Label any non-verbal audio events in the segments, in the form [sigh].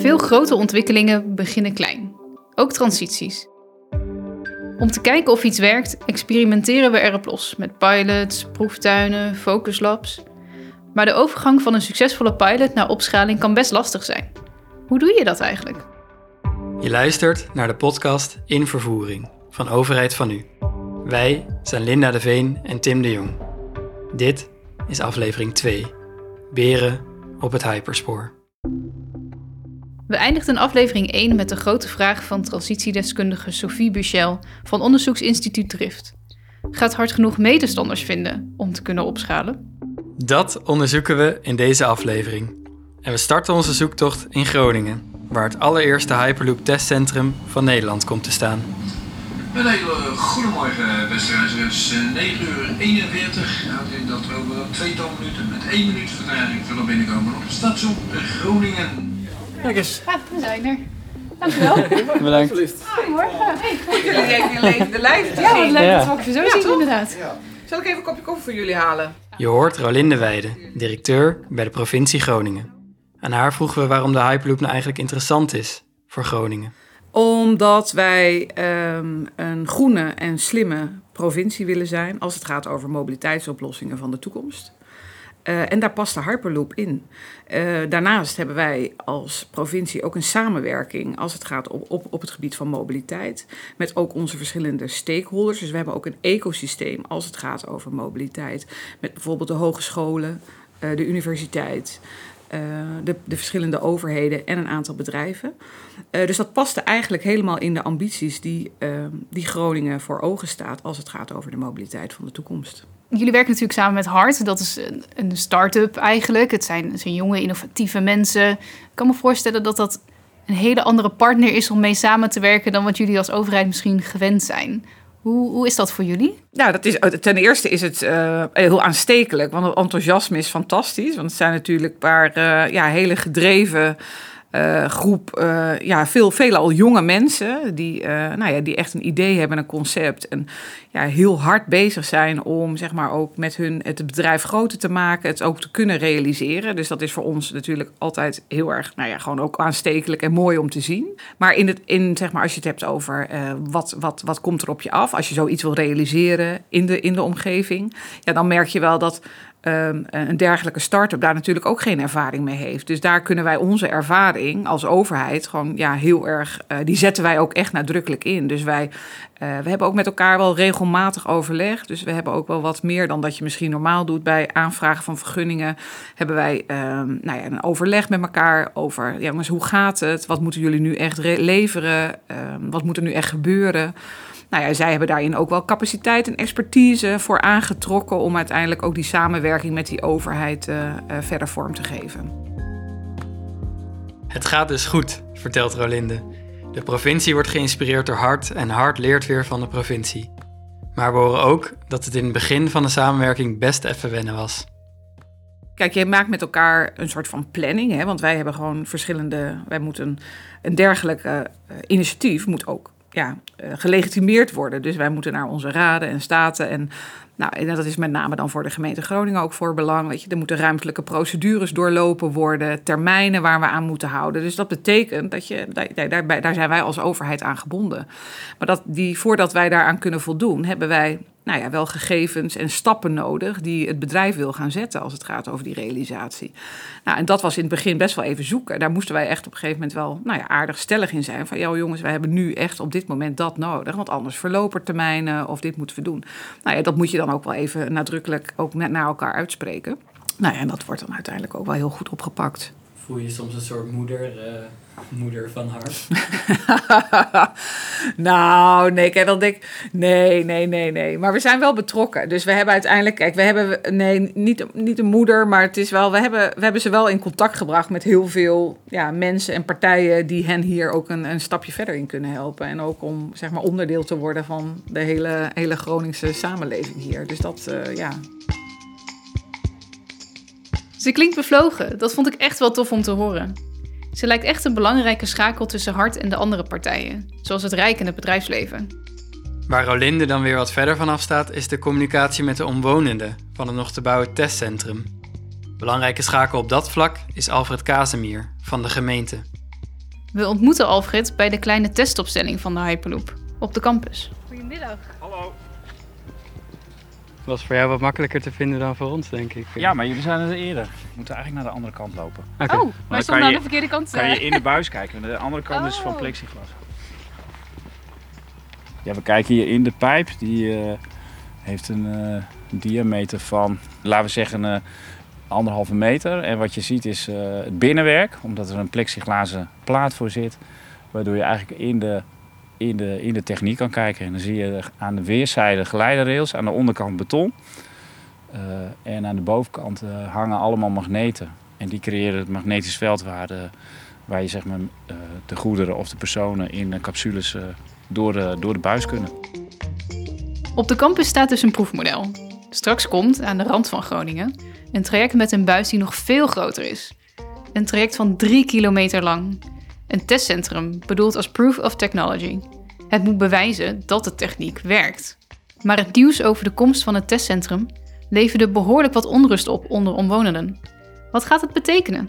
Veel grote ontwikkelingen beginnen klein, ook transities. Om te kijken of iets werkt, experimenteren we erop los met pilots, proeftuinen, focuslabs. Maar de overgang van een succesvolle pilot naar opschaling kan best lastig zijn. Hoe doe je dat eigenlijk? Je luistert naar de podcast In Vervoering van Overheid van U. Wij zijn Linda de Veen en Tim de Jong. Dit is aflevering 2. Beren op het hyperspoor. We eindigden aflevering 1 met de grote vraag van transitiedeskundige Sophie Buchel van onderzoeksinstituut Drift. Gaat hard genoeg medestanders vinden om te kunnen opschalen? Dat onderzoeken we in deze aflevering. En we starten onze zoektocht in Groningen, waar het allereerste Hyperloop testcentrum van Nederland komt te staan. Een hele goedemorgen beste reizigers. 9 uur 41 houdt in dat we over tweetal minuten met één minuut vertraging zullen binnenkomen op het station Groningen. Kijk eens. Ah, we zijn er. Dankjewel. [laughs] Bedankt. Goedemorgen. Jullie even in levende lijf te ja, wat zien. leuk Ja. dat we weer zo zien inderdaad. Zal ik even een kopje koffie voor jullie halen? Je hoort Rolinde Weide, directeur bij de provincie Groningen. Aan haar vroegen we waarom de Hyperloop nou eigenlijk interessant is voor Groningen. Omdat wij ehm, een groene en slimme provincie willen zijn als het gaat over mobiliteitsoplossingen van de toekomst. Eh, en daar past de Hyperloop in. Eh, daarnaast hebben wij als provincie ook een samenwerking als het gaat op, op, op het gebied van mobiliteit. Met ook onze verschillende stakeholders. Dus we hebben ook een ecosysteem als het gaat over mobiliteit. Met bijvoorbeeld de hogescholen, eh, de universiteit, de, de verschillende overheden en een aantal bedrijven. Dus dat paste eigenlijk helemaal in de ambities die, die Groningen voor ogen staat als het gaat over de mobiliteit van de toekomst. Jullie werken natuurlijk samen met Hart. Dat is een, een start-up eigenlijk. Het zijn, zijn jonge, innovatieve mensen. Ik kan me voorstellen dat dat een hele andere partner is om mee samen te werken dan wat jullie als overheid misschien gewend zijn. Hoe, hoe is dat voor jullie? Nou, dat is, ten eerste is het eh, heel aanstekelijk, want het enthousiasme is fantastisch. Want het zijn natuurlijk een paar eh, ja, hele gedreven eh, groep, eh, ja, veel, veelal jonge mensen die, eh, nou ja, die echt een idee hebben, een concept. En ja, heel hard bezig zijn om zeg maar, ook met hun het bedrijf groter te maken, het ook te kunnen realiseren. Dus dat is voor ons natuurlijk altijd heel erg, nou ja, gewoon ook aanstekelijk en mooi om te zien. Maar in het, in, zeg maar, als je het hebt over wat, wat, wat komt er op je af, als je zoiets wil realiseren in de, in de omgeving, ja, dan merk je wel dat um, een dergelijke start-up daar natuurlijk ook geen ervaring mee heeft. Dus daar kunnen wij onze ervaring als overheid gewoon ja, heel erg, uh, die zetten wij ook echt nadrukkelijk in. Dus wij, uh, we hebben ook met elkaar wel regelmatig overleg. Dus we hebben ook wel wat meer dan dat je misschien normaal doet bij aanvragen van vergunningen. Hebben wij um, nou ja, een overleg met elkaar over, ja, jongens, hoe gaat het? Wat moeten jullie nu echt leveren? Um, wat moet er nu echt gebeuren? Nou ja, zij hebben daarin ook wel capaciteit en expertise voor aangetrokken om uiteindelijk ook die samenwerking met die overheid uh, uh, verder vorm te geven. Het gaat dus goed, vertelt Rolinde. De provincie wordt geïnspireerd door Hart en Hart leert weer van de provincie. Maar we horen ook dat het in het begin van de samenwerking best even wennen was. Kijk, je maakt met elkaar een soort van planning, hè? want wij hebben gewoon verschillende. Wij moeten een dergelijk uh, initiatief moet ook ja, uh, gelegitimeerd worden. Dus wij moeten naar onze raden en staten. En, nou, en dat is met name dan voor de gemeente Groningen ook voor belang. Weet je, er moeten ruimtelijke procedures doorlopen worden, termijnen waar we aan moeten houden. Dus dat betekent dat je, daar, daar, daar zijn wij als overheid aan gebonden. Maar dat die, voordat wij daaraan kunnen voldoen, hebben wij nou ja, wel gegevens en stappen nodig die het bedrijf wil gaan zetten als het gaat over die realisatie. Nou, en dat was in het begin best wel even zoeken. Daar moesten wij echt op een gegeven moment wel nou ja, aardig stellig in zijn. Van ja, jongens, wij hebben nu echt op dit moment dat nodig, want anders verlopen termijnen of dit moeten we doen. Nou ja, dat moet je dan ook wel even nadrukkelijk ook naar elkaar uitspreken. Nou ja, en dat wordt dan uiteindelijk ook wel heel goed opgepakt. Voel je soms een soort moeder, uh, moeder van hart? [laughs] nou, nee, kijk, denk ik, nee, nee, nee, nee. Maar we zijn wel betrokken. Dus we hebben uiteindelijk, kijk, we hebben, nee, niet, niet een moeder, maar het is wel, we hebben, we hebben ze wel in contact gebracht met heel veel ja, mensen en partijen die hen hier ook een, een stapje verder in kunnen helpen. En ook om, zeg maar, onderdeel te worden van de hele, hele Groningse samenleving hier. Dus dat, uh, ja. Ze klinkt bevlogen. Dat vond ik echt wel tof om te horen. Ze lijkt echt een belangrijke schakel tussen Hart en de andere partijen, zoals het Rijk en het bedrijfsleven. Waar Rolinde dan weer wat verder vanaf staat, is de communicatie met de omwonenden van het nog te bouwen testcentrum. Belangrijke schakel op dat vlak is Alfred Kazemier van de gemeente. We ontmoeten Alfred bij de kleine testopstelling van de Hyperloop op de campus. Goedemiddag. Was voor jou wat makkelijker te vinden dan voor ons, denk ik. Ja, maar jullie zijn er eerder. We moeten eigenlijk naar de andere kant lopen. Oké. Oh, dan wij stonden aan de verkeerde kant. Kan eh. je in de buis kijken. De andere kant is van Oh. plexiglas. Ja, we kijken hier in de pijp. Die eh, heeft een eh, diameter van, laten we zeggen, eh, anderhalve meter. En wat je ziet is eh, het binnenwerk, omdat er een plexiglazen plaat voor zit. Waardoor je eigenlijk in de, in, de, in de techniek kan kijken. En dan zie je aan de weerszijden geleiderrails, aan de onderkant beton. Eh, en aan de bovenkant eh, hangen allemaal magneten. En die creëren het magnetisch veld waar, de, waar je zeg maar, eh, de goederen of de personen in capsules door, de, door de buis kunnen. Op de campus staat dus een proefmodel. Straks komt, aan de rand van Groningen, een traject met een buis die nog veel groter is. Een traject van drie kilometer lang. Een testcentrum, bedoeld als proof of technology. Het moet bewijzen dat de techniek werkt. Maar het nieuws over de komst van het testcentrum leverde behoorlijk wat onrust op onder omwonenden. Wat gaat het betekenen?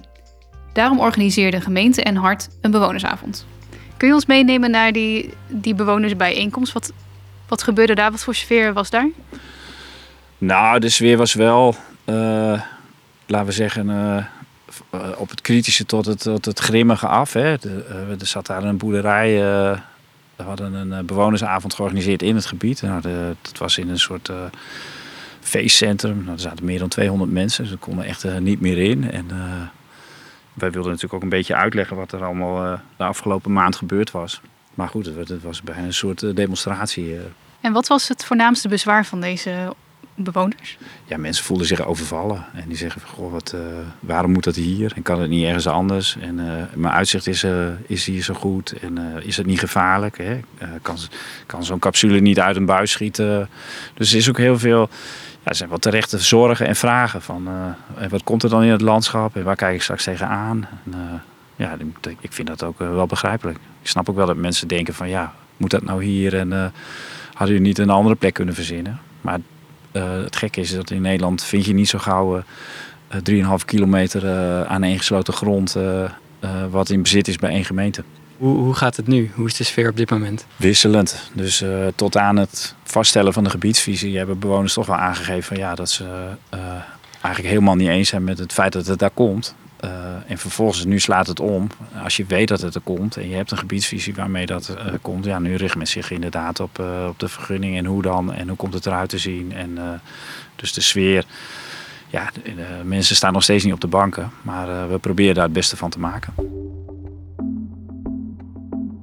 Daarom organiseerde gemeente en Hart een bewonersavond. Kun je ons meenemen naar die, die bewonersbijeenkomst? Wat, wat gebeurde daar? Wat voor sfeer was daar? Nou, de sfeer was wel, eh, laten we zeggen, eh, op het kritische tot het, tot het grimmige af. Hè. De, eh, er zat daar een boerderij. eh, we hadden een eh, bewonersavond georganiseerd in het gebied. Nou, dat was in een soort eh, feestcentrum. Nou, er zaten meer dan 200 mensen. Ze konden echt eh, niet meer in. En eh, wij wilden natuurlijk ook een beetje uitleggen wat er allemaal eh, de afgelopen maand gebeurd was. Maar goed, het, was bijna een soort eh, demonstratie. eh. En wat was het voornaamste bezwaar van deze bewoners? ja, mensen voelden zich overvallen. En die zeggen goh, wat, eh, waarom moet dat hier? En kan het niet ergens anders? En eh, mijn uitzicht is, eh, is hier zo goed. En is het niet gevaarlijk? Hè? Kan kan zo'n capsule niet uit een buis schieten? Dus er is ook heel veel... Ja, er zijn wel terechte zorgen en vragen van... wat komt er dan in het landschap? En waar kijk ik straks tegenaan? En, ja, ik- vind dat ook wel begrijpelijk. Ik snap ook wel dat mensen denken van... Ja, moet dat nou hier? En hadden jullie niet een andere plek kunnen verzinnen? Maar het gekke is dat in Nederland vind je niet zo gauw eh, 3,5 kilometer eh aaneengesloten grond eh, eh, wat in bezit is bij één gemeente. Hoe, hoe gaat het nu? Hoe is de sfeer op dit moment? Wisselend. Dus eh, tot aan het vaststellen van de gebiedsvisie hebben bewoners toch wel aangegeven van, ja, dat ze eh, eigenlijk helemaal niet eens zijn met het feit dat het daar komt. En vervolgens, nu slaat het om. Als je weet dat het er komt en je hebt een gebiedsvisie waarmee dat eh, komt, ja, nu richt men zich inderdaad op, eh, op de vergunning en hoe dan en hoe komt het eruit te zien. En eh, dus de sfeer, ja, de, mensen staan nog steeds niet op de banken, maar we proberen daar het beste van te maken.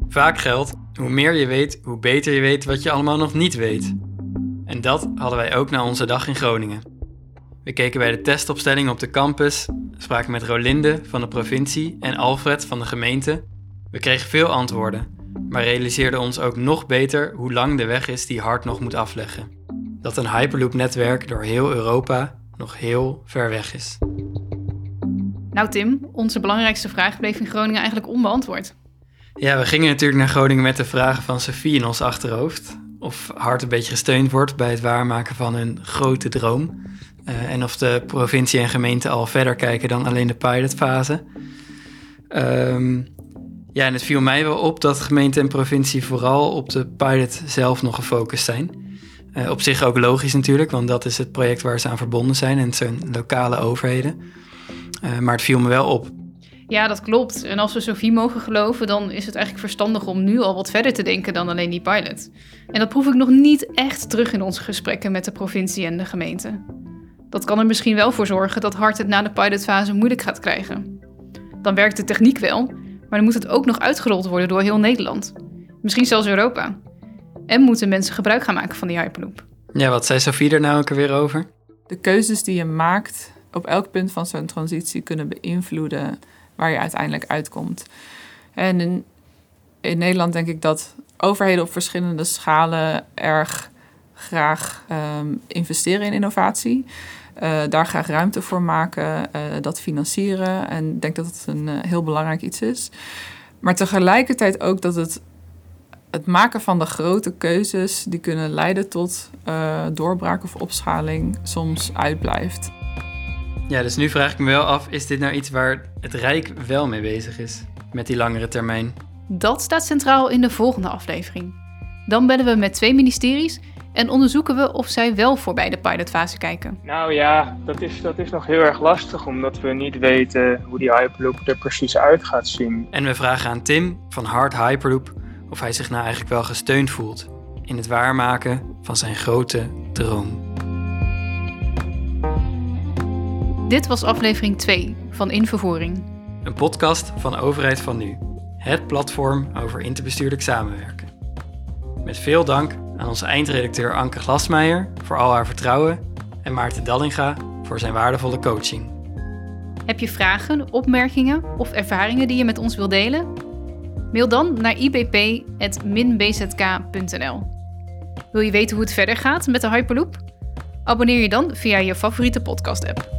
Vaak geldt, hoe meer je weet, hoe beter je weet wat je allemaal nog niet weet. En dat hadden wij ook na onze dag in Groningen. We keken bij de testopstelling op de campus, spraken met Rolinde van de provincie en Alfred van de gemeente. We kregen veel antwoorden, maar realiseerden ons ook nog beter hoe lang de weg is die Hart nog moet afleggen. Dat een Hyperloop-netwerk door heel Europa nog heel ver weg is. Nou Tim, onze belangrijkste vraag bleef in Groningen eigenlijk onbeantwoord. Ja, we gingen natuurlijk naar Groningen met de vragen van Sophie in ons achterhoofd. Of Hart een beetje gesteund wordt bij het waarmaken van hun grote droom. Eh, en of de provincie en gemeente al verder kijken dan alleen de pilotfase. Ehm, ja, en het viel mij wel op dat gemeente en provincie vooral op de pilot zelf nog gefocust zijn. Eh, op zich ook logisch natuurlijk, want dat is het project waar ze aan verbonden zijn en zijn lokale overheden. Eh, maar het viel me wel op Ja, dat klopt. En als we Sophie mogen geloven, dan is het eigenlijk verstandig om nu al wat verder te denken dan alleen die pilot. En dat proef ik nog niet echt terug in onze gesprekken met de provincie en de gemeente. Dat kan er misschien wel voor zorgen dat Hart het na de pilotfase moeilijk gaat krijgen. Dan werkt de techniek wel, maar dan moet het ook nog uitgerold worden door heel Nederland. Misschien zelfs Europa. En moeten mensen gebruik gaan maken van die Hyperloop. Ja, wat zei Sophie er nou ook alweer over? De keuzes die je maakt op elk punt van zo'n transitie kunnen beïnvloeden waar je uiteindelijk uitkomt. En in, in Nederland denk ik dat overheden op verschillende schalen erg graag ehm, investeren in innovatie. eh, daar graag ruimte voor maken, eh, dat financieren. En ik denk dat het een eh, heel belangrijk iets is. Maar tegelijkertijd ook dat het, het maken van de grote keuzes... die kunnen leiden tot eh, doorbraak of opschaling soms uitblijft. Ja, dus nu vraag ik me wel af, is dit nou iets waar het Rijk wel mee bezig is? met die langere termijn? Dat staat centraal in de volgende aflevering. Dan bellen we met twee ministeries en onderzoeken we of zij wel voorbij de pilotfase kijken. Nou ja, dat is, dat is nog heel erg lastig, omdat we niet weten hoe die Hyperloop er precies uit gaat zien. En we vragen aan Tim van Hard Hyperloop of hij zich nou eigenlijk wel gesteund voelt in het waarmaken van zijn grote droom. Dit was aflevering 2 van In Vervoering. Een podcast van Overheid van Nu, het platform over interbestuurlijk samenwerken. Met veel dank aan onze eindredacteur Anke Glasmeijer voor al haar vertrouwen en Maarten Dallinga voor zijn waardevolle coaching. Heb je vragen, opmerkingen of ervaringen die je met ons wilt delen? Mail dan naar ibp.minbzk.nl. Wil je weten hoe het verder gaat met de Hyperloop? Abonneer je dan via je favoriete podcast-app.